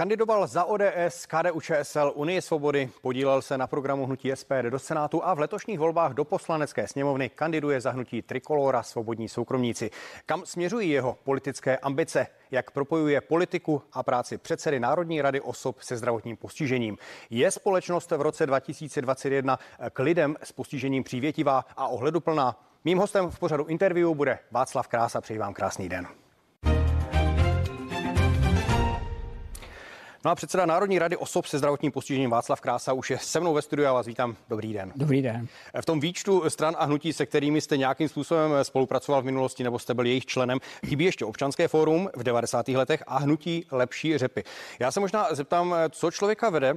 Kandidoval za ODS, KDU ČSL, Unie svobody, podílel se na programu hnutí SPD do Senátu a v letošních volbách do poslanecké sněmovny kandiduje za hnutí Trikolora Svobodní soukromníci. Kam směřují jeho politické ambice? Jak propojuje politiku a práci předsedy Národní rady osob se zdravotním postižením? Je společnost v roce 2021 k lidem s postižením přívětivá a ohleduplná? Mým hostem v pořadu interview bude Václav Krása. Přeji vám krásný den. No a předseda Národní rady osob se zdravotním postižením Václav Krása už je se mnou ve studiu. Já vás vítám. Dobrý den. Dobrý den. V tom výčtu stran a hnutí, se kterými jste nějakým způsobem spolupracoval v minulosti nebo jste byl jejich členem, chybí ještě občanské fórum v 90. letech a hnutí lepší řepy. Já se možná zeptám, co člověka vede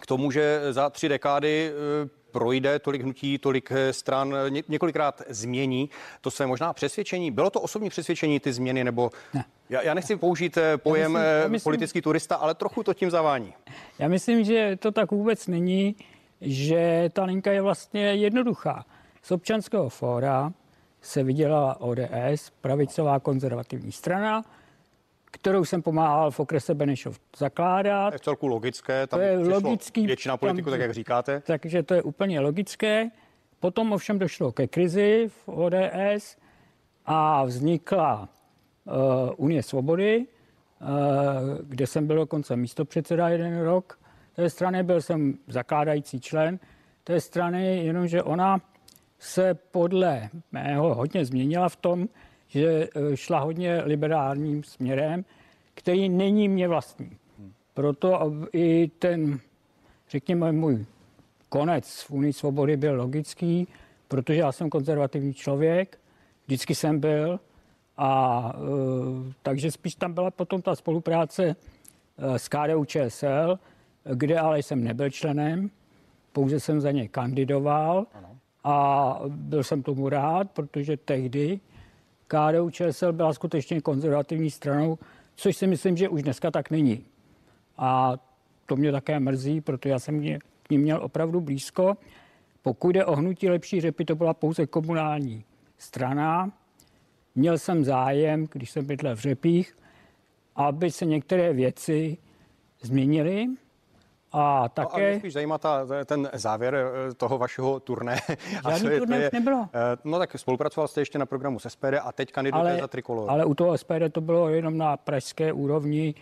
k tomu, že za tři dekády eh, projde tolik hnutí, tolik eh, stran, ně, několikrát změní to své možná přesvědčení. Bylo to osobní přesvědčení ty změny, nebo ne. já, já nechci použít eh, pojem já myslím, já myslím, politický turista, ale trochu to tím zavání. Já myslím, že to tak vůbec není, že ta linka je vlastně jednoduchá. Z občanského fóra se vydělala ODS, pravicová konzervativní strana, kterou jsem pomáhal v okrese Benešov zakládat. Je v celku logické, tam to je logický, většina politiků, tak jak říkáte. Takže to je úplně logické. Potom ovšem došlo ke krizi v ODS a vznikla uh, Unie svobody, uh, kde jsem byl dokonce místo předseda jeden rok. Té strany byl jsem zakládající člen té strany, jenomže ona se podle mého hodně změnila v tom, že eh, šla hodně liberálním směrem, který není mě vlastní. Proto i ten, řekněme, můj konec v Unii svobody byl logický, protože já jsem konzervativní člověk, vždycky jsem byl, a e, takže spíš tam byla potom ta spolupráce e, s KDU ČSL, kde ale jsem nebyl členem, pouze jsem za něj kandidoval a byl jsem tomu rád, protože tehdy KDU ČSL byla skutečně konzervativní stranou, což si myslím, že už dneska tak není. A to mě také mrzí, protože já jsem mě, k ním měl opravdu blízko. Pokud jde o hnutí lepší řepy, to byla pouze komunální strana. Měl jsem zájem, když jsem bydlel v řepích, aby se některé věci změnily. A také... No, a mě spíš zajímá ta, ten závěr eh, toho vašeho turné. Žádný turné je, nebylo. Eh, no tak spolupracoval jste ještě na programu s SPD a teď kandidujete ale, za Trikolor. Ale u toho SPD to bylo jenom na pražské úrovni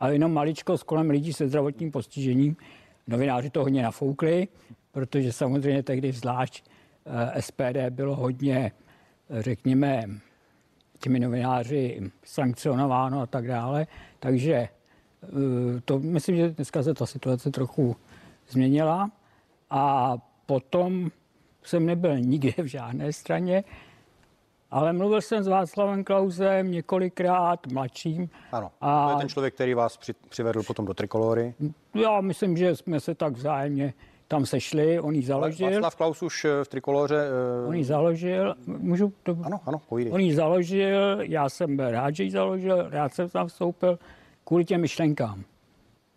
a jenom maličko s kolem lidí se zdravotním postižením. Novináři to hodně nafoukli, protože samozřejmě tehdy zvlášť eh, SPD bylo hodně, řekněme, těmi novináři sankcionováno a tak dále. Takže to myslím, že dneska se ta situace trochu změnila a potom jsem nebyl nikde v žádné straně, ale mluvil jsem s Václavem Klausem několikrát, mladším. Ano, a to je ten člověk, který vás při, přivedl potom do Trikolory. Já myslím, že jsme se tak vzájemně tam sešli, on ji založil. Václav Klaus už eh, v Trikoloře... Uh... On ji založil, můžu to... Ano, ano, povídej. On ji založil, já jsem byl rád, že ji založil, rád jsem tam vstoupil kvůli těm myšlenkám.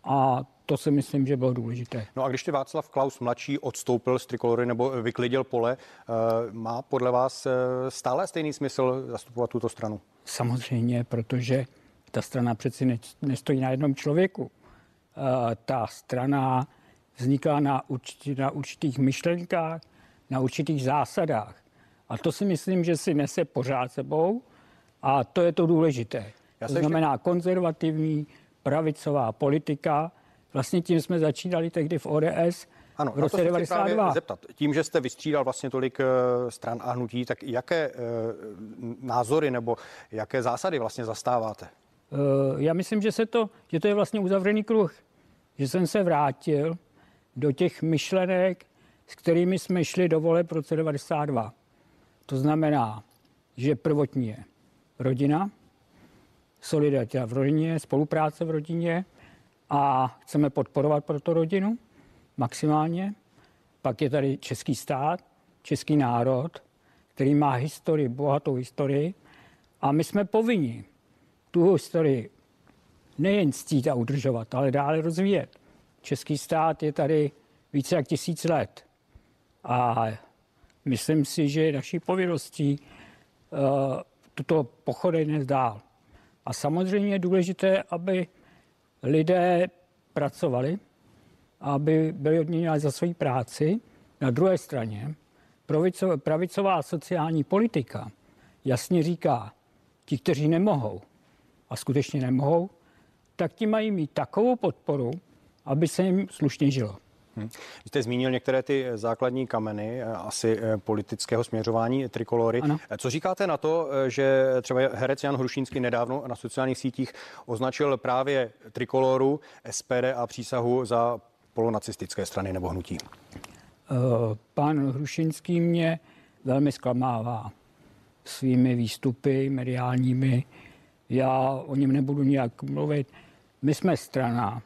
A to si myslím, že bylo důležité. No a když ty Václav Klaus mladší odstoupil z trikolory nebo vyklidil pole, eh, má podle vás eh, stále stejný smysl zastupovat tuto stranu? Samozřejmě, protože ta strana přeci nestojí na jednom člověku. Eh, ta strana vzniká na, určitý, na určitých myšlenkách, na určitých zásadách. A to si myslím, že si nese pořád sebou a to je to důležité. Já to znamená ještě... konzervativní pravicová politika. Vlastně tím jsme začínali tehdy v ODS, ano, v roce 92. Zeptat. Tím, že jste vystřídal vlastně tolik uh, stran a hnutí, tak jaké uh, názory nebo jaké zásady vlastně zastáváte? Uh, já myslím, že, se to, že to je vlastně uzavřený kruh. Že jsem se vrátil do těch myšlenek, s kterými jsme šli do vole v roce 92. To znamená, že prvotní je rodina, solidarita v rodině, spolupráce v rodině a chceme podporovat proto rodinu maximálně. Pak je tady český stát, český národ, který má historii, bohatou historii a my jsme povinni tu historii nejen ctít a udržovat, ale dále rozvíjet. Český stát je tady více jak tisíc let a myslím si, že je naší povinností uh, tuto pochodeň dál. A samozřejmě je důležité, aby lidé pracovali, aby byli odměňováni za svoji práci. Na druhé straně pravicová sociální politika jasně říká, ti, kteří nemohou, a skutečně nemohou, tak ti mají mít takovou podporu, aby se jim slušně žilo. Hmm. Jste zmínil některé ty základní kameny eh, asi eh, politického směřování trikolory. Ano. Eh, co říkáte na to, že třeba herec Jan Hrušínský nedávno na sociálních sítích označil právě trikoloru, SPD a přísahu za polonacistické strany nebo hnutí? Pan Hrušinský mě velmi zklamává svými výstupy mediálními. Já o něm nebudu nějak mluvit. My jsme strana,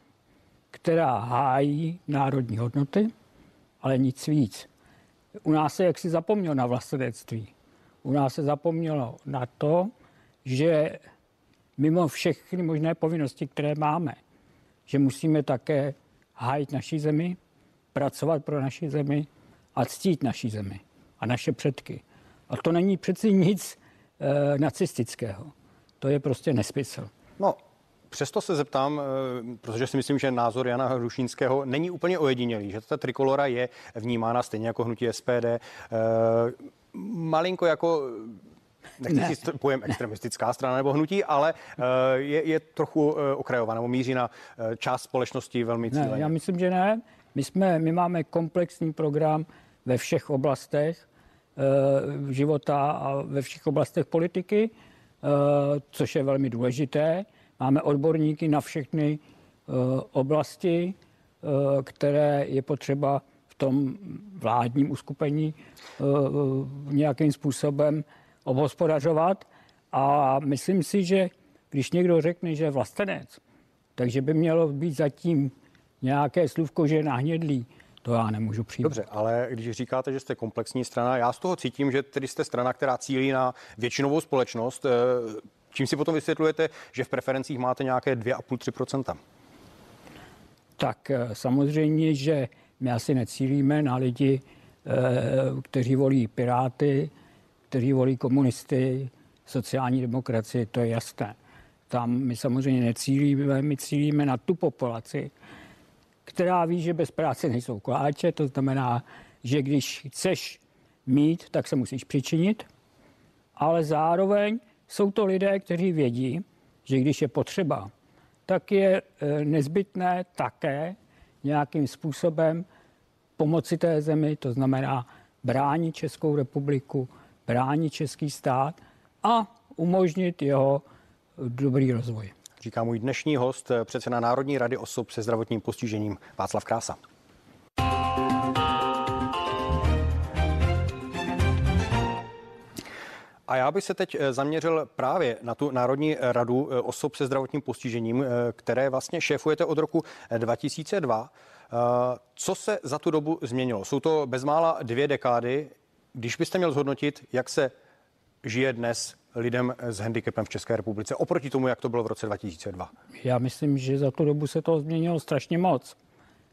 která hájí národní hodnoty, ale nic víc. U nás se jaksi zapomnělo na vlastenectví. U nás se zapomnělo na to, že mimo všechny možné povinnosti, které máme, že musíme také hájit naši zemi, pracovat pro naši zemi a ctít naši zemi a naše předky. A to není přeci nic e, nacistického. To je prostě nesmysl. No, Přesto se zeptám, eh, protože si myslím, že názor Jana Hrušínského není úplně ojedinělý, že ta trikolora je vnímána stejně jako hnutí SPD, eh, malinko jako nechci ne. pojem extremistická strana nebo hnutí, ale je, je trochu okrajová nebo míří na část společnosti velmi cíleně. Ne, já myslím, že ne. My, jsme, my máme komplexní program ve všech oblastech života a ve všech oblastech politiky, což je velmi důležité. Máme odborníky na všechny e, oblasti, e, které je potřeba v tom vládním uskupení e, nějakým způsobem obhospodařovat. A myslím si, že když někdo řekne, že je vlastenec, takže by mělo být zatím nějaké slůvko, že je nahnědlý, to já nemůžu přijít. Dobře, ale když říkáte, že jste komplexní strana, já z toho cítím, že tedy jste strana, která cílí na většinovou společnost. Čím si potom vysvětlujete, že v preferencích máte nějaké 2,5-3% Tak eh, samozřejmě, že my asi necílíme na lidi, eh, kteří volí Piráty, kteří volí komunisty, sociální demokracii, to je jasné. Tam my samozřejmě necílíme, my cílíme na tu populaci, která ví, že bez práce nejsou koláče, to znamená, že když chceš mít, tak se musíš přičinit, ale zároveň jsou to lidé, kteří vědí, že když je potřeba, tak je e, nezbytné také nějakým způsobem pomoci té zemi, to znamená bránit Českou republiku, bránit český stát a umožnit jeho dobrý rozvoj říká můj dnešní host, předseda Národní rady osob se zdravotním postižením Václav Krása. A já bych se teď eh, zaměřil právě na tu Národní radu eh, osob se zdravotním postižením, eh, které vlastně šéfujete od roku 2002. Co se za tu dobu změnilo? Jsou to bezmála dvě dekády. Když byste měl zhodnotit, jak se žije dnes lidem s handicapem v České republice oproti tomu, jak to bylo v roce 2002? Já myslím, že za tu dobu se to změnilo strašně moc.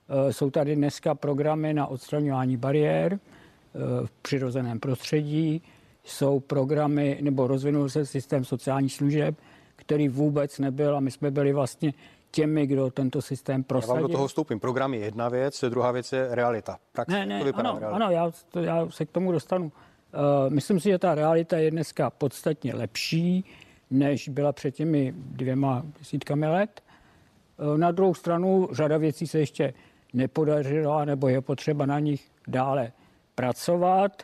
Eh, jsou tady dneska programy na odstraňování bariér eh, v přirozeném prostředí, jsou programy, nebo rozvinul se systém sociálních služeb, který vůbec nebyl a my jsme byli vlastně těmi, kdo tento systém prosadil. Já vám do toho vstoupím. Program je jedna věc, druhá věc je realita. Praxe, ne, ne, to vypadá ano, realita. ano já, to, já se k tomu dostanu. Eh, myslím si, že ta realita je dneska podstatně lepší, než byla před těmi dvěma desítkami let. Eh, na druhou stranu řada věcí se ještě nepodařila, nebo je potřeba na nich dále pracovat.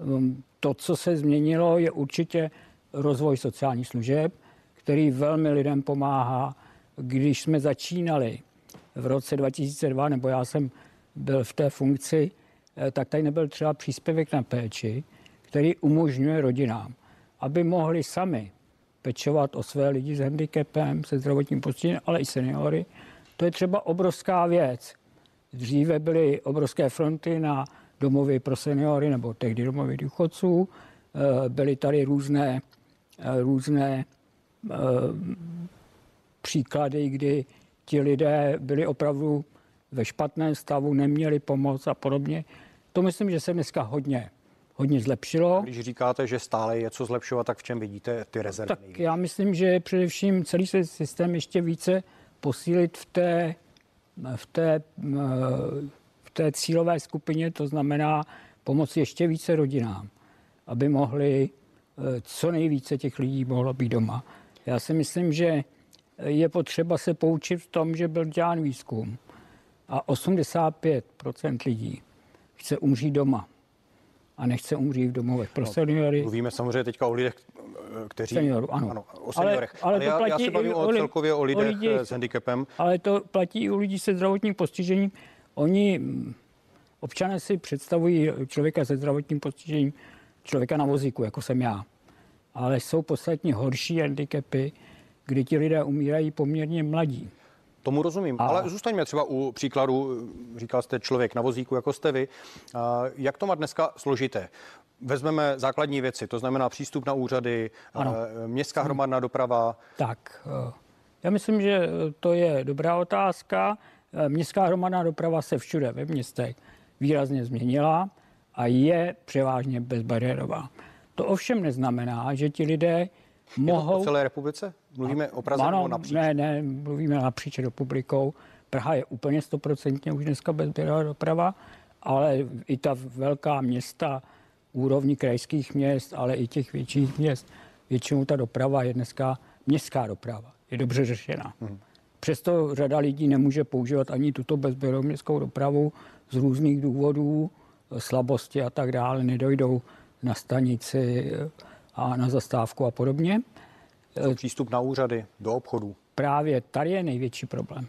Ehm, to, co se změnilo, je určitě rozvoj sociálních služeb, který velmi lidem pomáhá. Když jsme začínali v roce 2002, nebo já jsem byl v té funkci, Eh, tak tady nebyl třeba příspěvek na péči, který umožňuje rodinám, aby mohli sami pečovat o své lidi s handicapem, se zdravotním postižením, ale i seniory. To je třeba obrovská věc. Dříve byly obrovské fronty na domovy pro seniory nebo tehdy domovy důchodců. Eh, byly tady různé, eh, různé příklady, kdy ti lidé byli opravdu ve špatném stavu, neměli pomoc a podobně. To myslím, že se dneska hodně hodně zlepšilo. Když říkáte, že stále je co zlepšovat, tak v čem vidíte ty rezervy? Tak já myslím, že především celý systém ještě více posílit v té, v té, té cílové skupině, to znamená pomoci ještě více rodinám, aby mohli co nejvíce těch lidí mohlo být doma. Já si myslím, že je potřeba se poučit v tom, že byl dělán výzkum a 85% lidí chce umřít doma a nechce umřít v domovech pro no, seniory. Mluvíme samozřejmě teďka o lidech, kteří... Senioru, ano. ano o seniorech. Ale, ale, ale já, já se bavím o, celkově o lidech o lidi, s handicapem. Ale to platí i u lidí se zdravotním postižením. Oni, mm, občané si představují člověka se zdravotním postižením, člověka na vozíku, jako jsem já. Ale jsou podstatně horší handicapy, kdy ti lidé umírají poměrně mladí. Tomu rozumím, a... ale zůstaňme třeba u příkladu, říkal jste člověk na vozíku, jako jste vy. Jak to má dneska složité? Vezmeme základní věci, to znamená přístup na úřady, ano. městská hromadná doprava. Tak, e, já myslím, že to je dobrá otázka. E, městská hromadná doprava se všude ve městech výrazně změnila a je převážně bezbariérová. To ovšem neznamená, že ti lidé mohou... Je to celé republice? Mluvíme o Praze ano, nebo napříč? Ne, ne, mluvíme napříč republikou. Praha je úplně stoprocentně už dneska bezběrová doprava, ale i ta velká města, úrovni krajských měst, ale i těch větších měst, většinou ta doprava je dneska městská doprava, je dobře řešena. Hmm. Přesto řada lidí nemůže používat ani tuto bezběrovou městskou dopravu z různých důvodů, slabosti a tak dále, nedojdou na stanici a na zastávku a podobně. Přístup na úřady, do obchodů. Právě tady je největší problém.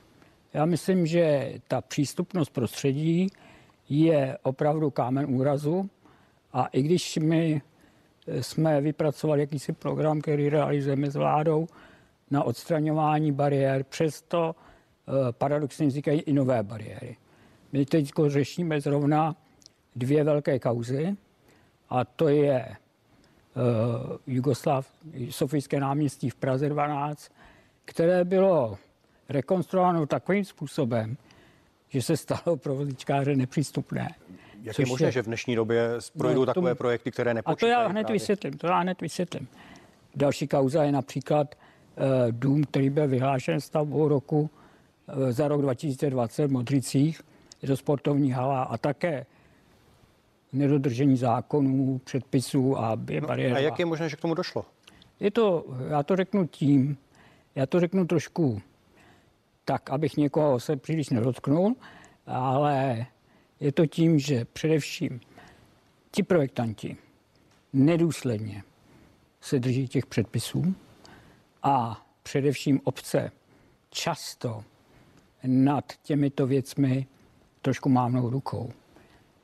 Já myslím, že ta přístupnost prostředí je opravdu kámen úrazu a i když my jsme vypracovali jakýsi program, který realizujeme s vládou na odstraňování bariér, přesto eh, paradoxně vznikají i nové bariéry. My teď řešíme zrovna dvě velké kauzy a to je uh, Jugoslav, Sofijské náměstí v Praze 12, které bylo rekonstruováno takovým způsobem, že se stalo pro vozíčkáře nepřístupné. Jak je možné, je, že v dnešní době projdou no, takové tomu, projekty, které nepočítají? A to já hned právě. vysvětlím, to já hned vysvětlím. Další kauza je například dům, který byl vyhlášen stavbou roku uh, za rok 2020 v Modricích. Je to sportovní hala a také nedodržení zákonů, předpisů a no, bariér. A jak je možné, že k tomu došlo? Je to, já to řeknu tím, já to řeknu trošku tak, abych někoho se příliš nedotknul, ale je to tím, že především ti projektanti nedůsledně se drží těch předpisů a především obce často nad těmito věcmi trošku mávnou rukou.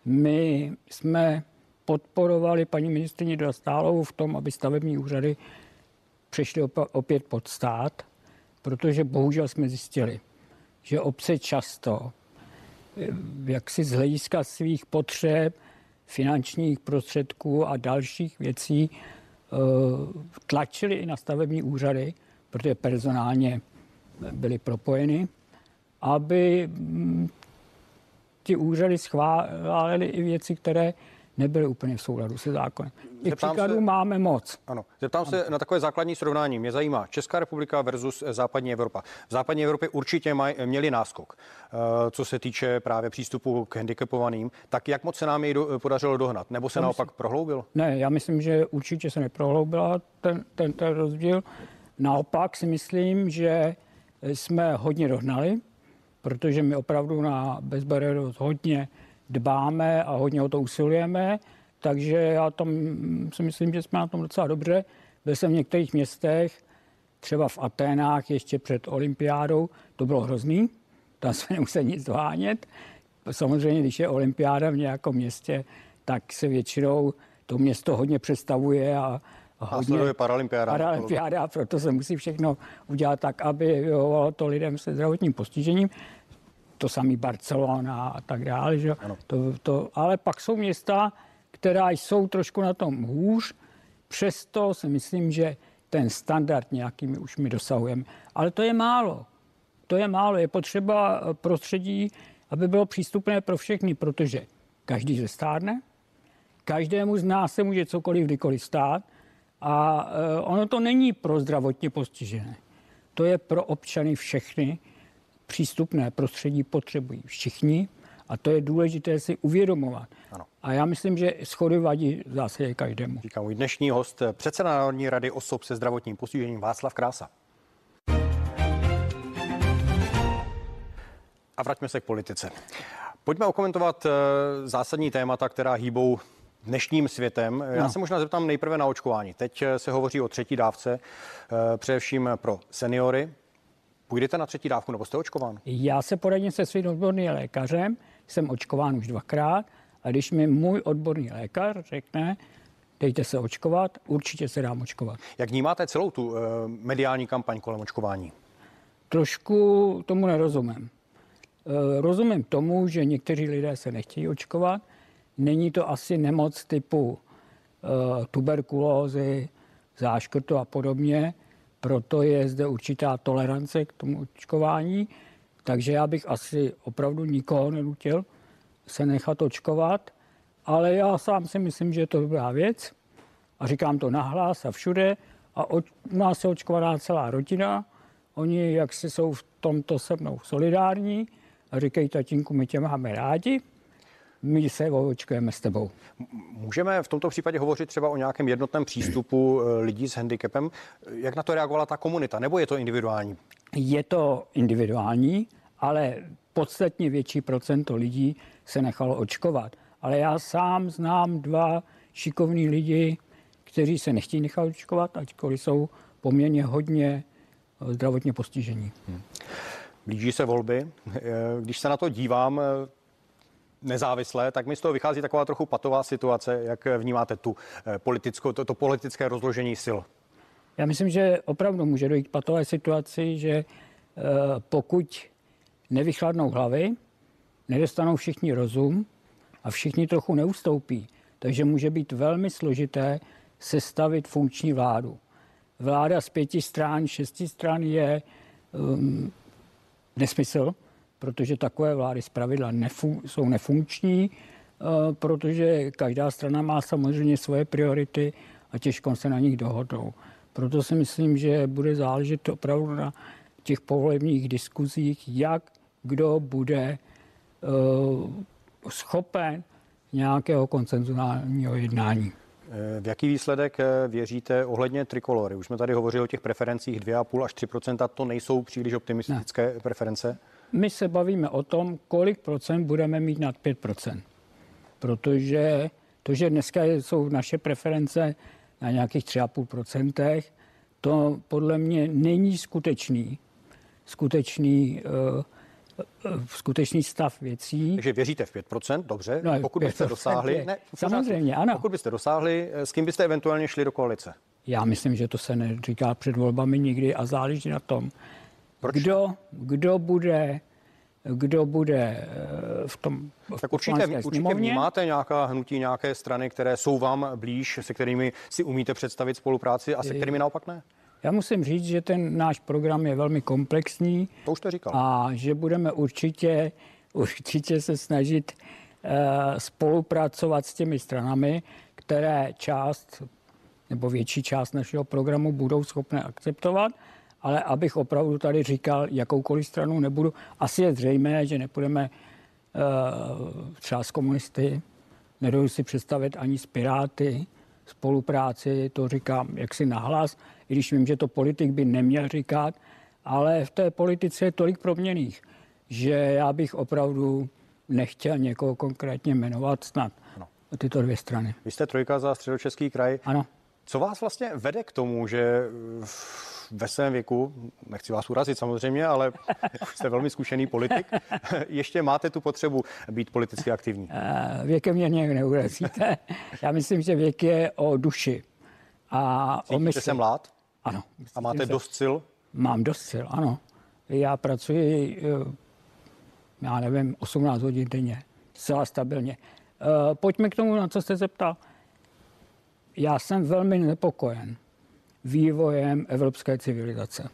My jsme podporovali paní ministrině Dostálovou v tom, aby stavební úřady přešly opět pod stát, protože bohužel jsme zjistili, že obce často, eh, jak si z hlediska svých potřeb, finančních prostředků a dalších věcí tlačili i na stavební úřady, protože personálně byly propojeny, aby mm, ty úřady schválily i věci, které nebyly úplně v souladu se zákonem. Těch Zeptám příkladů se, máme moc. Ano. Zeptám ano. se na takové základní srovnání. Mě zajímá Česká republika versus západní Evropa. V západní Evropě určitě maj, měli náskok, eh, co se týče právě přístupu k handicapovaným. Tak jak moc se nám jej do, podařilo dohnat? Nebo se já naopak myslím, prohloubil? Ne, já myslím, že určitě se neprohloubila ten, ten, ten rozdíl. Naopak si myslím, že jsme hodně dohnali protože my opravdu na bezbariérovost hodně dbáme a hodně o to usilujeme, takže já tam si myslím, že jsme na tom docela dobře. Byl jsem v některých městech, třeba v Aténách ještě před olympiádou, to bylo hrozný, tam se nemuseli nic dohánět. Samozřejmě, když je olympiáda v nějakém městě, tak se většinou to město hodně představuje a hodně a paralympiáda. Paralympiáda, proto se musí všechno udělat tak, aby vyhovovalo to lidem se zdravotním postižením to samý Barcelona a tak dále. Že? To, to, ale pak jsou města, která jsou trošku na tom hůř, přesto si myslím, že ten standard nějaký my už my dosahujeme. Ale to je málo. To je málo. Je potřeba eh, prostředí, aby bylo přístupné pro všechny, protože každý se stárne, každému z nás se může cokoliv kdykoliv stát a eh, ono to není pro zdravotně postižené. To je pro občany všechny přístupné prostředí potřebují všichni a to je důležité si uvědomovat. Ano. A já myslím, že schody vadí zase každému. Říká můj dnešní host, předseda Národní rady osob se zdravotním postižením Václav Krása. A vraťme se k politice. Pojďme okomentovat eh, zásadní témata, která hýbou dnešním světem. Já no. se možná zeptám nejprve na očkování. Teď eh, se hovoří o třetí dávce, eh, především pro seniory. Půjdete na třetí dávku nebo jste očkován? Já se poradím se svým odborným lékařem, jsem očkován už dvakrát a když mi můj odborný lékař řekne, dejte se očkovat, určitě se dám očkovat. Jak vnímáte celou tu uh, mediální kampaň kolem očkování? Trošku tomu nerozumím. Uh, rozumím tomu, že někteří lidé se nechtějí očkovat. Není to asi nemoc typu uh, tuberkulózy, záškrtu a podobně, proto je zde určitá tolerance k tomu očkování, takže já bych asi opravdu nikoho nenutil se nechat očkovat, ale já sám si myslím, že je to dobrá věc a říkám to nahlas a všude a u nás je očkovaná celá rodina, oni jak si jsou v tomto se mnou solidární a říkají tatínku, my tě máme rádi, my se očkujeme s tebou. Můžeme v tomto případě hovořit třeba o nějakém jednotném přístupu eh, lidí s handicapem. Jak na to reagovala ta komunita, nebo je to individuální? Je to individuální, ale podstatně větší procento lidí se nechalo očkovat. Ale já sám znám dva šikovní lidi, kteří se nechtějí nechat očkovat, ačkoliv jsou poměrně hodně eh, zdravotně postižení. Hmm. Blíží se volby. Eh, když se na to dívám, nezávislé, tak mi z toho vychází taková trochu patová situace. Jak vnímáte tu eh, politickou, to, to politické rozložení sil? Já myslím, že opravdu může dojít k patové situaci, že eh, pokud nevychladnou hlavy, nedostanou všichni rozum a všichni trochu neustoupí, takže může být velmi složité sestavit funkční vládu. Vláda z pěti stran, šesti stran je um, nesmysl, protože takové vlády zpravidla nefun- jsou nefunkční, eh, protože každá strana má samozřejmě svoje priority a těžko se na nich dohodnou. Proto si myslím, že bude záležet opravdu na těch povolebních diskuzích, jak kdo bude uh, schopen nějakého koncenzuálního jednání. Eh, v jaký výsledek věříte ohledně trikolory? Už jsme tady hovořili o těch preferencích 2,5 až 3% To nejsou příliš optimistické ne. preference? My se bavíme o tom, kolik procent budeme mít nad 5 procent. Protože to, že dneska jsou naše preference na nějakých 3,5 procentech, to podle mě není skutečný, skutečný uh, skutečný stav věcí. Takže věříte v 5%, dobře. No, pokud byste dosáhli, ne, samozřejmě, ano. Pokud byste dosáhli, s kým byste eventuálně šli do koalice? Já myslím, že to se neříká před volbami nikdy a záleží na tom, proč? Kdo, kdo bude kdo bude eh, v tom v Tak určitě, určitě vnímáte nějaká hnutí, nějaké strany, které jsou vám blíž, se kterými si umíte představit spolupráci a se kterými naopak ne? Já musím říct, že ten náš program je velmi komplexní. To už to říkal. A že budeme určitě, určitě se snažit uh, spolupracovat s těmi stranami, které část nebo větší část našeho programu budou schopné akceptovat ale abych opravdu tady říkal jakoukoliv stranu nebudu. Asi je zřejmé, že nepůjdeme uh, třeba s komunisty, nedodu si představit ani s Piráty, spolupráci, to říkám jaksi nahlas, i když vím, že to politik by neměl říkat, ale v té politice je tolik proměných, že já bych opravdu nechtěl někoho konkrétně jmenovat snad ano. tyto dvě strany. Vy jste trojka za středočeský kraj. Ano. Co vás vlastně vede k tomu, že ve svém věku, nechci vás urazit samozřejmě, ale jste velmi zkušený politik, ještě máte tu potřebu být politicky aktivní? Eh, věkem mě nějak neurazíte. Já myslím, že věk je o duši. A Cítíte o mysli. se mlád? Ano. A máte se... dost sil? Mám dost sil, ano. Já pracuji, eh, já nevím, 18 hodin denně, zcela stabilně. Eh, pojďme k tomu, na co jste zeptal. Já jsem velmi nepokojen vývojem evropské civilizace,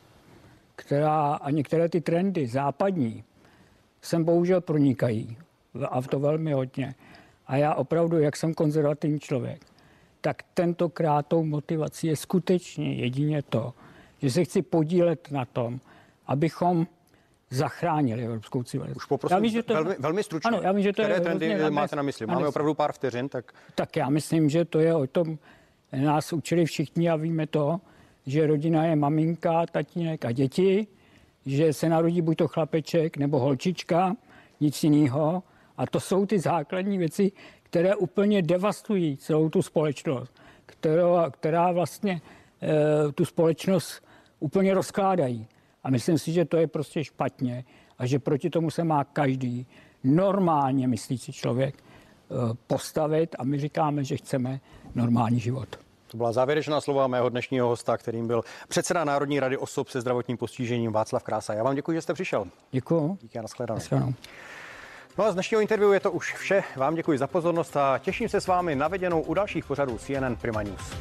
která a některé ty trendy západní sem bohužel pronikají a v to velmi hodně. A já opravdu, jak jsem konzervativní člověk, tak tentokrát tou motivací je skutečně jedině to, že se chci podílet na tom, abychom zachránili evropskou civilizaci. Už poprosím, já vím, že to, velmi, velmi stručně. Ano, já vím, že to Které je trendy máte na mysli? Máme opravdu pár vteřin, tak... Tak já myslím, že to je o tom, nás učili všichni a víme to, že rodina je maminka, tatínek a děti, že se narodí buď to chlapeček nebo holčička, nic jiného. A to jsou ty základní věci, které úplně devastují celou tu společnost, která, která vlastně e, tu společnost úplně rozkládají. A myslím si, že to je prostě špatně a že proti tomu se má každý normálně myslící člověk postavit a my říkáme, že chceme normální život. To byla závěrečná slova mého dnešního hosta, kterým byl předseda Národní rady osob se zdravotním postižením Václav Krása. Já vám děkuji, že jste přišel. Děkuji. Díky a nashledanou. No a z dnešního interview je to už vše. Vám děkuji za pozornost a těším se s vámi na viděnou u dalších pořadů CNN Prima News.